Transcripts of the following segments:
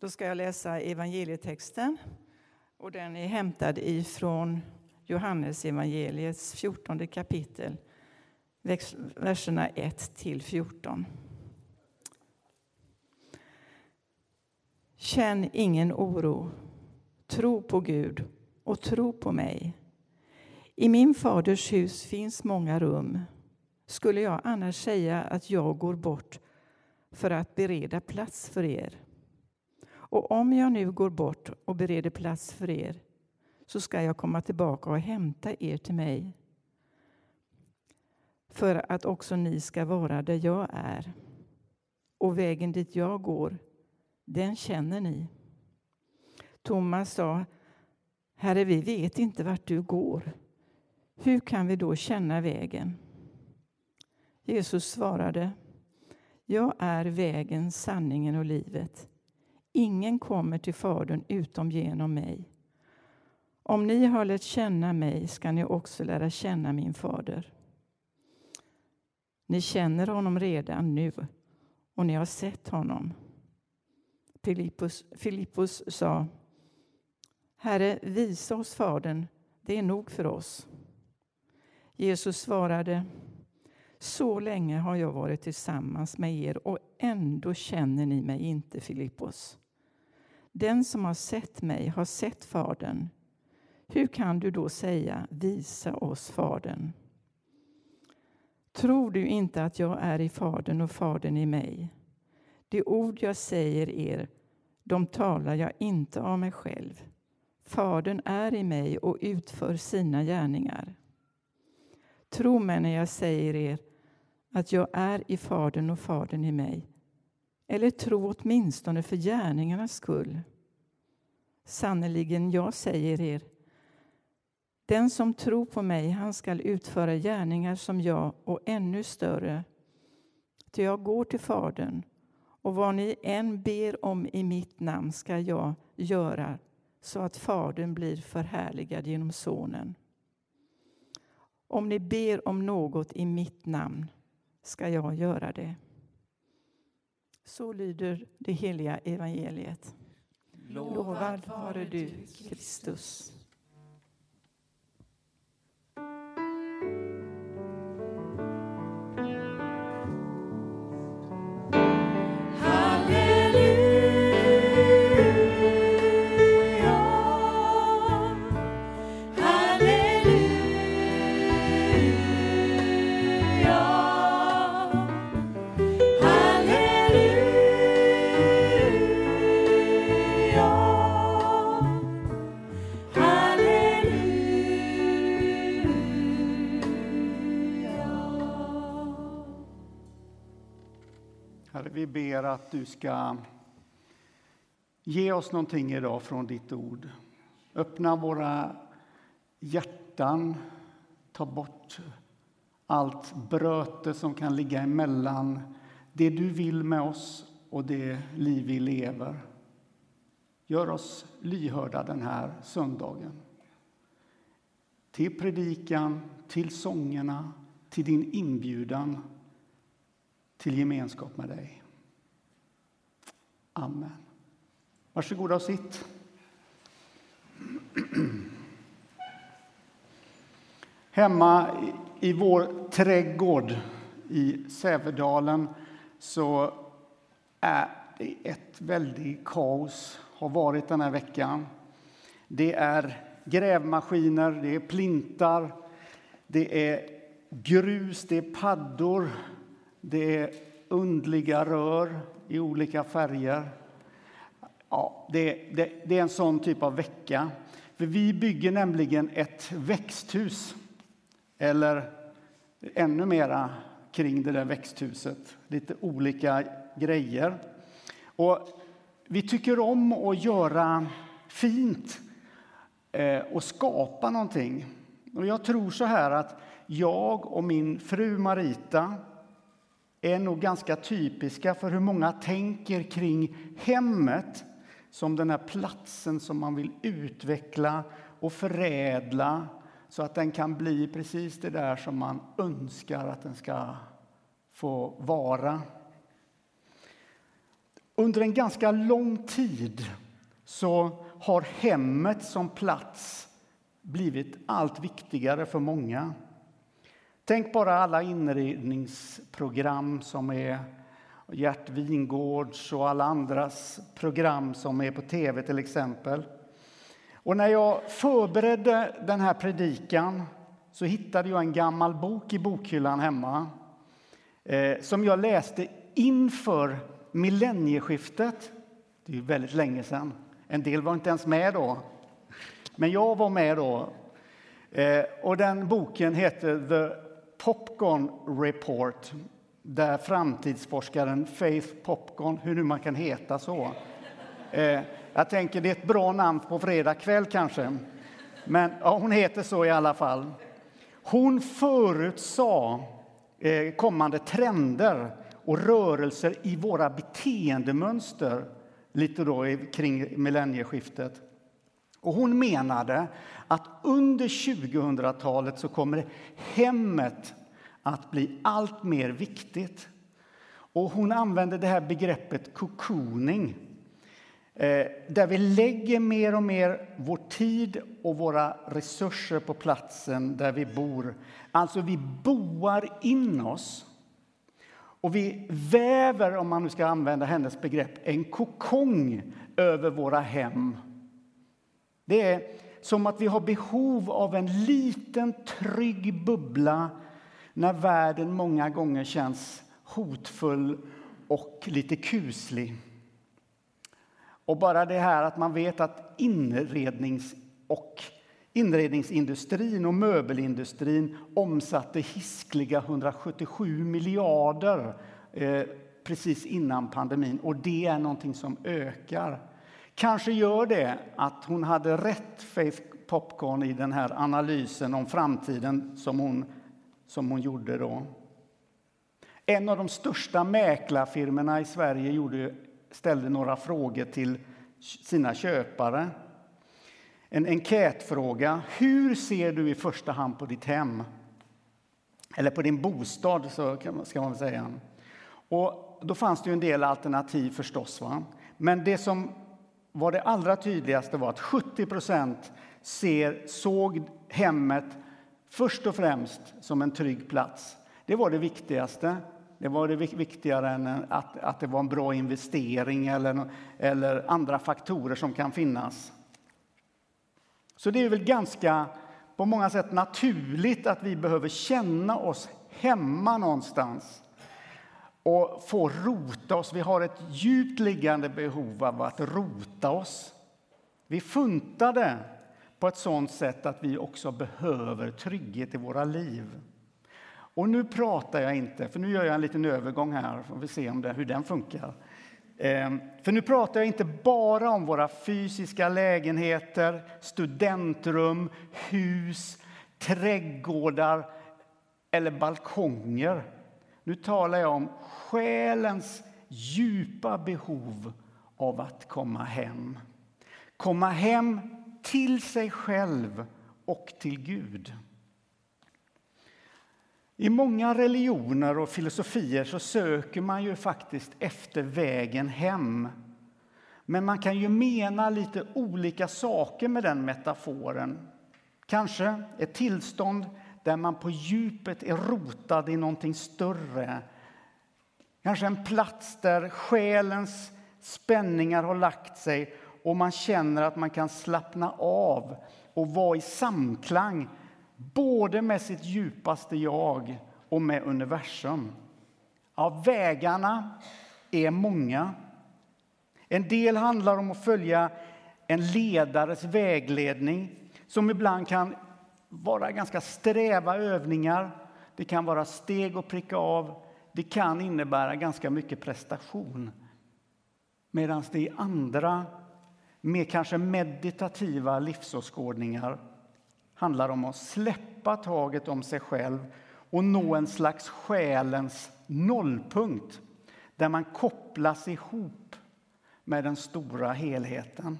Då ska jag läsa evangelietexten. Och den är hämtad ifrån Johannes evangeliets 14 kapitel, verserna 1 till 14. Känn ingen oro. Tro på Gud och tro på mig. I min faders hus finns många rum. Skulle jag annars säga att jag går bort för att bereda plats för er? Och om jag nu går bort och bereder plats för er så ska jag komma tillbaka och hämta er till mig för att också ni ska vara där jag är. Och vägen dit jag går, den känner ni. Thomas sa, Herre, vi vet inte vart du går. Hur kan vi då känna vägen? Jesus svarade, Jag är vägen, sanningen och livet. Ingen kommer till Fadern utom genom mig. Om ni har lärt känna mig ska ni också lära känna min fader. Ni känner honom redan nu och ni har sett honom. Filippus, Filippus sa Herre, visa oss Fadern, det är nog för oss. Jesus svarade Så länge har jag varit tillsammans med er och ändå känner ni mig inte, Filippos. Den som har sett mig har sett Fadern. Hur kan du då säga visa oss Fadern? Tror du inte att jag är i Fadern och Fadern i mig? De ord jag säger er, de talar jag inte av mig själv. Fadern är i mig och utför sina gärningar. Tro mig när jag säger er att jag är i Fadern och Fadern i mig. Eller tro åtminstone för gärningarnas skull. Sannerligen, jag säger er, den som tror på mig, han skall utföra gärningar som jag och ännu större. Ty jag går till Fadern, och vad ni än ber om i mitt namn ska jag göra så att Fadern blir förhärligad genom Sonen. Om ni ber om något i mitt namn ska jag göra det. Så lyder det heliga evangeliet. Lovad vare du, Kristus. Att du ska ge oss någonting idag från ditt ord. Öppna våra hjärtan, ta bort allt bröte som kan ligga emellan det du vill med oss och det liv vi lever. Gör oss lyhörda den här söndagen. Till predikan, till sångerna, till din inbjudan till gemenskap med dig. Amen. Varsågoda och sitt. Hemma i vår trädgård i Sävedalen så är det ett väldigt kaos, har varit den här veckan. Det är grävmaskiner, det är plintar, det är grus, det är paddor, det är undliga rör, i olika färger. Ja, det, det, det är en sån typ av vecka. För vi bygger nämligen ett växthus, eller ännu mera kring det där växthuset. Lite olika grejer. Och vi tycker om att göra fint eh, och skapa någonting. Och jag tror så här att jag och min fru Marita är nog ganska typiska för hur många tänker kring hemmet som den här platsen som man vill utveckla och förädla så att den kan bli precis det där som man önskar att den ska få vara. under en ganska lång tid så har hemmet som plats blivit allt viktigare för många. Tänk bara alla inredningsprogram som är Gert Wingårds och alla andras program som är på tv till exempel. Och när jag förberedde den här predikan så hittade jag en gammal bok i bokhyllan hemma eh, som jag läste inför millennieskiftet. Det är ju väldigt länge sedan. En del var inte ens med då. Men jag var med då. Eh, och den boken heter The Popcorn Report där framtidsforskaren Faith Popcorn, hur nu man kan heta så. Eh, jag tänker det är ett bra namn på fredag kväll kanske. Men ja, hon heter så i alla fall. Hon förutsade eh, kommande trender och rörelser i våra beteendemönster lite då kring millennieskiftet. Och hon menade att under 2000-talet så kommer hemmet att bli allt mer viktigt. Och hon använder det här begreppet cocooning eh, där vi lägger mer och mer vår tid och våra resurser på platsen där vi bor. Alltså, vi boar in oss. Och vi väver, om man nu ska använda hennes begrepp, en kokong över våra hem. Det är som att vi har behov av en liten trygg bubbla när världen många gånger känns hotfull och lite kuslig. Och bara det här att man vet att inrednings och inredningsindustrin och möbelindustrin omsatte hiskliga 177 miljarder eh, precis innan pandemin. Och det är någonting som ökar. Kanske gör det att hon hade rätt, Faith Popcorn, i den här analysen om framtiden som hon som hon gjorde då. En av de största mäklarfirmorna i Sverige gjorde, ställde några frågor till sina köpare. En enkätfråga. Hur ser du i första hand på ditt hem? Eller på din bostad, så ska man säga. Och då fanns det en del alternativ förstås. Va? Men det som var det allra tydligaste var att 70 procent såg hemmet först och främst som en trygg plats. Det var det viktigaste. Det var det viktigare än att, att det var en bra investering eller, eller andra faktorer som kan finnas. Så det är väl ganska på många sätt naturligt att vi behöver känna oss hemma någonstans och få rota oss. Vi har ett djupt liggande behov av att rota oss. Vi funtade på ett sådant sätt att vi också behöver trygghet i våra liv. Och nu pratar jag inte, för nu gör jag en liten övergång här, får vi se om det, hur den funkar. Ehm, för nu pratar jag inte bara om våra fysiska lägenheter, studentrum, hus, trädgårdar eller balkonger. Nu talar jag om själens djupa behov av att komma hem. Komma hem till sig själv och till Gud. I många religioner och filosofier så söker man ju faktiskt efter vägen hem. Men man kan ju mena lite olika saker med den metaforen. Kanske ett tillstånd där man på djupet är rotad i någonting större. Kanske en plats där själens spänningar har lagt sig och man känner att man kan slappna av och vara i samklang både med sitt djupaste jag och med universum. Ja, vägarna är många. En del handlar om att följa en ledares vägledning som ibland kan vara ganska sträva övningar. Det kan vara steg att pricka av. Det kan innebära ganska mycket prestation. Medan det i andra med kanske meditativa livsåskådningar handlar om att släppa taget om sig själv och nå en slags själens nollpunkt där man kopplas ihop med den stora helheten.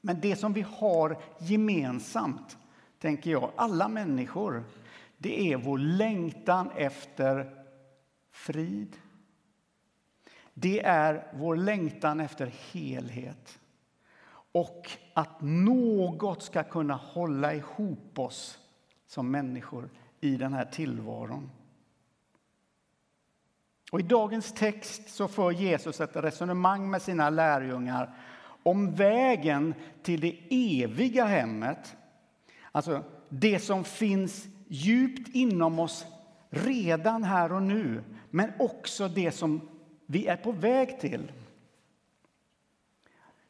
Men det som vi har gemensamt, tänker jag, alla människor, det är vår längtan efter frid. det är vår längtan efter helhet och att något ska kunna hålla ihop oss som människor i den här tillvaron. Och I dagens text så för Jesus ett resonemang med sina lärjungar om vägen till det eviga hemmet. Alltså det som finns djupt inom oss redan här och nu men också det som vi är på väg till.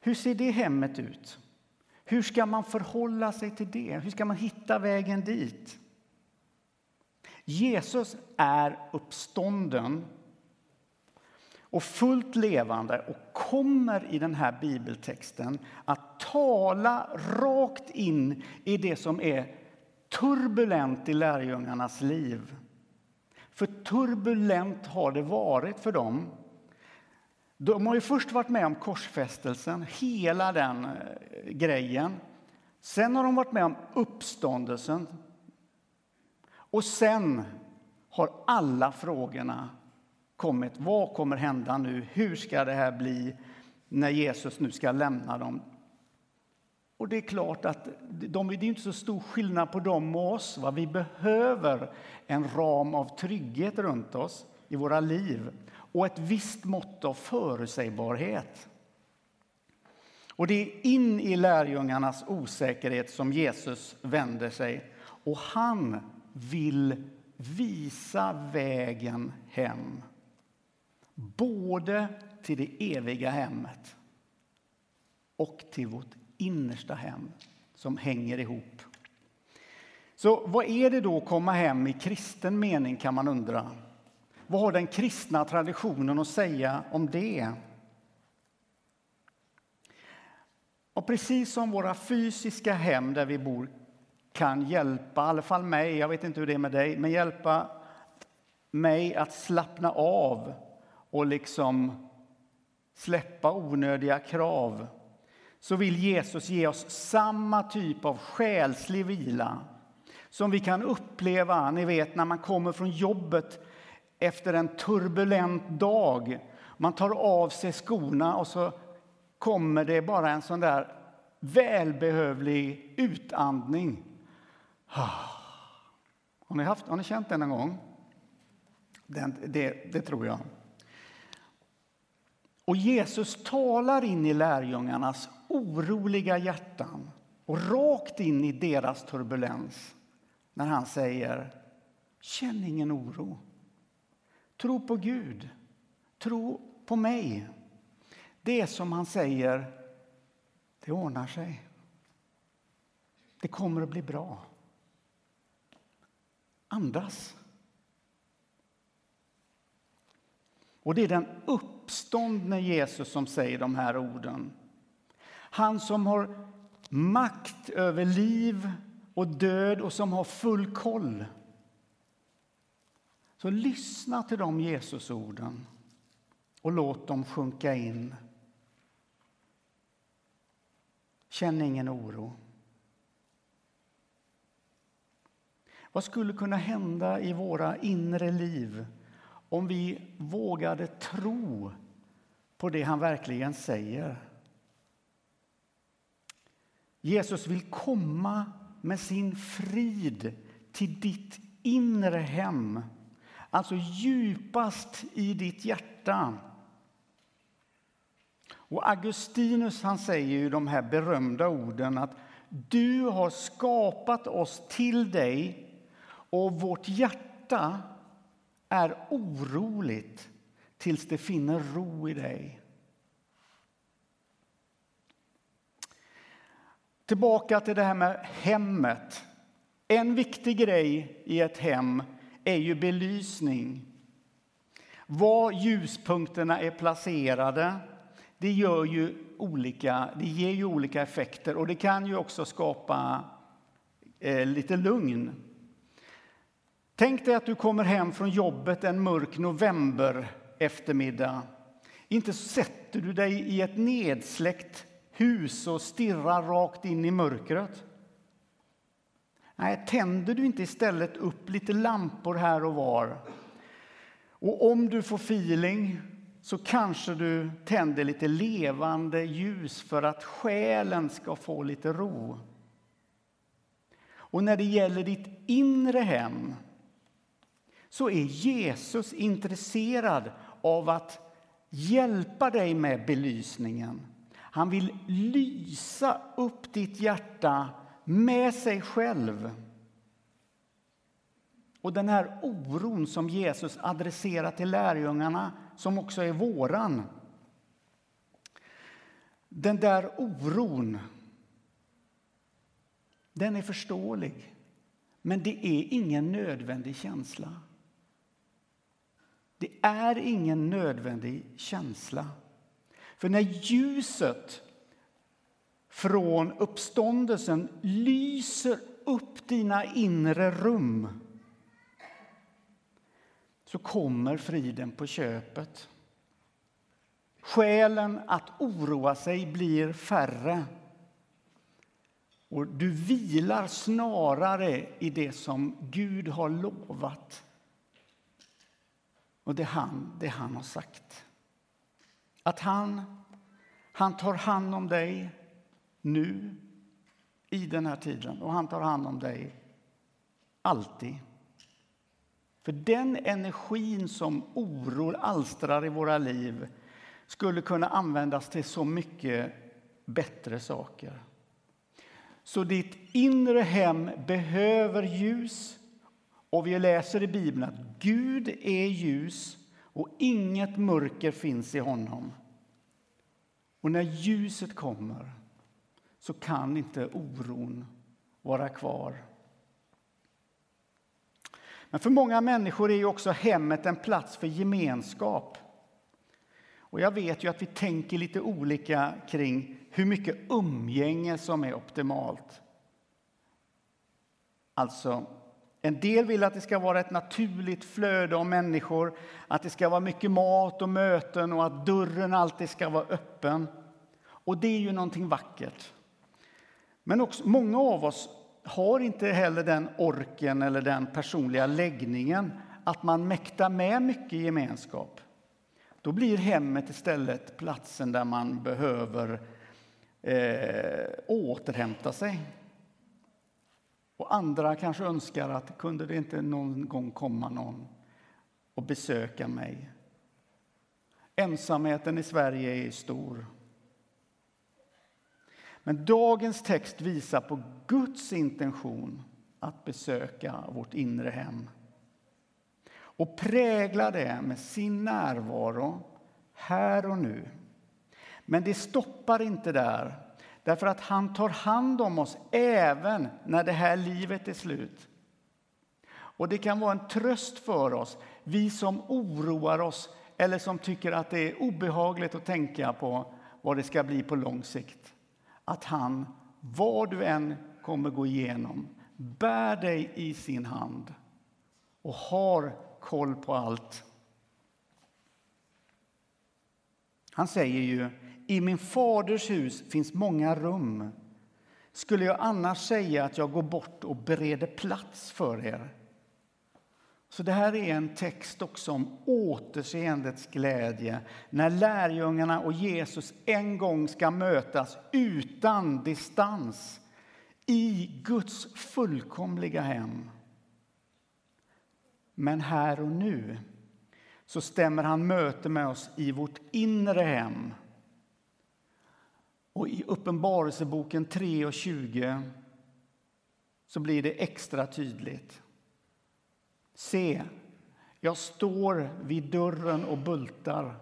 Hur ser det hemmet ut? Hur ska man förhålla sig till det? Hur ska man hitta vägen dit? Jesus är uppstånden och fullt levande och kommer i den här bibeltexten att tala rakt in i det som är turbulent i lärjungarnas liv. För turbulent har det varit för dem. De har ju först varit med om korsfästelsen, hela den eh, grejen. Sen har de varit med om uppståndelsen. Och sen har alla frågorna kommit. Vad kommer hända nu? Hur ska det här bli när Jesus nu ska lämna dem? Och det är klart att de, det är inte så stor skillnad på dem och oss. Va? Vi behöver en ram av trygghet runt oss i våra liv och ett visst mått av förutsägbarhet. Och det är in i lärjungarnas osäkerhet som Jesus vänder sig och han vill visa vägen hem. Både till det eviga hemmet och till vårt innersta hem som hänger ihop. Så vad är det då att komma hem i kristen mening kan man undra. Vad har den kristna traditionen att säga om det? Och precis som våra fysiska hem där vi bor kan hjälpa, i alla fall mig, jag vet inte hur det är med dig, men hjälpa mig att slappna av och liksom släppa onödiga krav så vill Jesus ge oss samma typ av själslig vila som vi kan uppleva ni vet, när man kommer från jobbet efter en turbulent dag. Man tar av sig skorna och så kommer det bara en sån där välbehövlig utandning. Har ni, haft, har ni känt den någon gång? Den, det, det tror jag. Och Jesus talar in i lärjungarnas oroliga hjärtan och rakt in i deras turbulens när han säger Känn ingen oro. Tro på Gud. Tro på mig. Det är som han säger, det ordnar sig. Det kommer att bli bra. Andas. Och det är den uppståndne Jesus som säger de här orden. Han som har makt över liv och död och som har full koll. Så lyssna till de Jesusorden och låt dem sjunka in. Känn ingen oro. Vad skulle kunna hända i våra inre liv om vi vågade tro på det han verkligen säger? Jesus vill komma med sin frid till ditt inre hem, alltså djupast i ditt hjärta. Och Augustinus han säger ju de här berömda orden att du har skapat oss till dig och vårt hjärta är oroligt tills det finner ro i dig. Tillbaka till det här med hemmet. En viktig grej i ett hem är ju belysning. Var ljuspunkterna är placerade det gör ju olika, det ger ju olika effekter och det kan ju också skapa eh, lite lugn. Tänk dig att du kommer hem från jobbet en mörk november eftermiddag. Inte sätter du dig i ett nedsläckt hus och stirrar rakt in i mörkret. Nej, tänder du inte istället upp lite lampor här och var? Och om du får feeling så kanske du tänder lite levande ljus för att själen ska få lite ro. Och när det gäller ditt inre hem så är Jesus intresserad av att hjälpa dig med belysningen. Han vill lysa upp ditt hjärta med sig själv. Och den här oron som Jesus adresserar till lärjungarna, som också är våran. Den där oron, den är förståelig. Men det är ingen nödvändig känsla. Det är ingen nödvändig känsla. För när ljuset från uppståndelsen lyser upp dina inre rum så kommer friden på köpet. Skälen att oroa sig blir färre. Och du vilar snarare i det som Gud har lovat och det han, det han har sagt. Att han, han tar hand om dig nu, i den här tiden, och han tar hand om dig alltid. För den energin som oro alstrar i våra liv skulle kunna användas till så mycket bättre saker. Så ditt inre hem behöver ljus. Och vi läser i Bibeln att Gud är ljus och inget mörker finns i honom. Och när ljuset kommer så kan inte oron vara kvar. Men för många människor är ju också hemmet en plats för gemenskap. Och jag vet ju att vi tänker lite olika kring hur mycket umgänge som är optimalt. Alltså, en del vill att det ska vara ett naturligt flöde av människor, att det ska vara mycket mat och möten och att dörren alltid ska vara öppen. Och det är ju någonting vackert. Men också, många av oss har inte heller den orken eller den personliga läggningen att man mäktar med mycket gemenskap. Då blir hemmet istället platsen där man behöver eh, återhämta sig. Och andra kanske önskar att kunde det inte någon gång komma någon och besöka mig. Ensamheten i Sverige är stor. Men dagens text visar på Guds intention att besöka vårt inre hem och prägla det med sin närvaro här och nu. Men det stoppar inte där, därför att han tar hand om oss även när det här livet är slut. Och Det kan vara en tröst för oss, vi som oroar oss eller som tycker att det är obehagligt att tänka på vad det ska bli på lång sikt att han, vad du än kommer gå igenom, bär dig i sin hand och har koll på allt. Han säger ju, i min faders hus finns många rum. Skulle jag annars säga att jag går bort och bereder plats för er? Så det här är en text också om återseendets glädje när lärjungarna och Jesus en gång ska mötas utan distans i Guds fullkomliga hem. Men här och nu så stämmer han möte med oss i vårt inre hem. Och i Uppenbarelseboken 3 och 20 så blir det extra tydligt. Se, jag står vid dörren och bultar.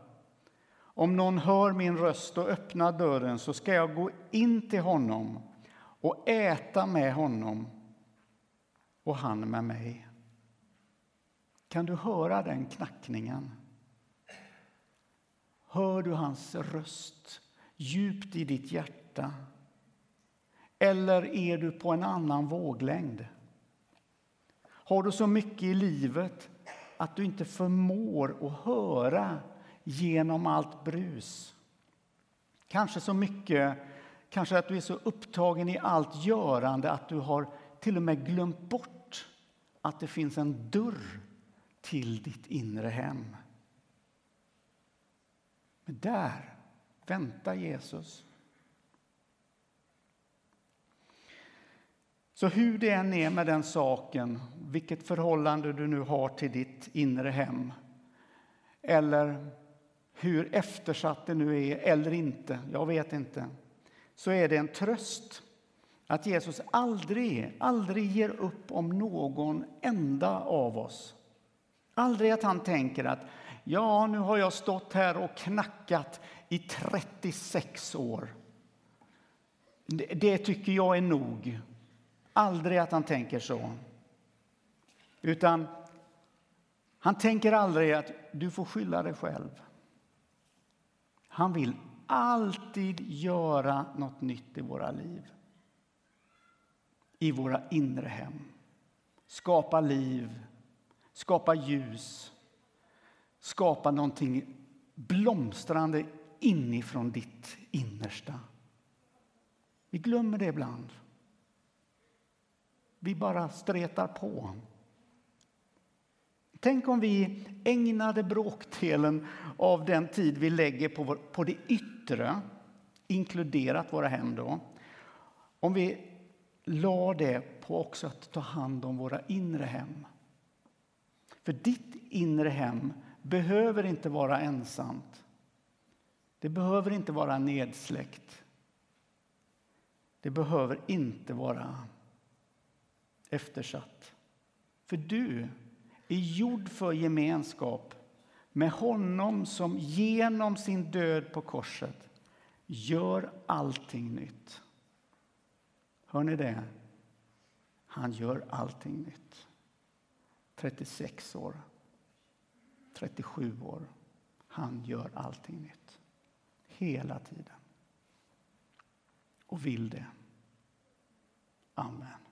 Om någon hör min röst och öppnar dörren så ska jag gå in till honom och äta med honom och han med mig. Kan du höra den knackningen? Hör du hans röst djupt i ditt hjärta? Eller är du på en annan våglängd? Har du så mycket i livet att du inte förmår att höra genom allt brus? Kanske så mycket, kanske att du är så upptagen i allt görande att du har till och med glömt bort att det finns en dörr till ditt inre hem. Men där väntar Jesus. Så hur det än är med den saken, vilket förhållande du nu har till ditt inre hem eller hur eftersatt det nu är eller inte, jag vet inte, så är det en tröst att Jesus aldrig, aldrig ger upp om någon enda av oss. Aldrig att han tänker att ja, nu har jag stått här och knackat i 36 år. Det, det tycker jag är nog. Aldrig att han tänker så. Utan han tänker aldrig att du får skylla dig själv. Han vill alltid göra något nytt i våra liv. I våra inre hem. Skapa liv, skapa ljus, skapa någonting blomstrande inifrån ditt innersta. Vi glömmer det ibland. Vi bara stretar på. Tänk om vi ägnade bråkdelen av den tid vi lägger på, vår, på det yttre, inkluderat våra hem då, om vi la det på också att ta hand om våra inre hem. För ditt inre hem behöver inte vara ensamt. Det behöver inte vara nedsläckt. Det behöver inte vara eftersatt. För du är gjord för gemenskap med honom som genom sin död på korset gör allting nytt. Hör ni det? Han gör allting nytt. 36 år, 37 år. Han gör allting nytt. Hela tiden. Och vill det. Amen.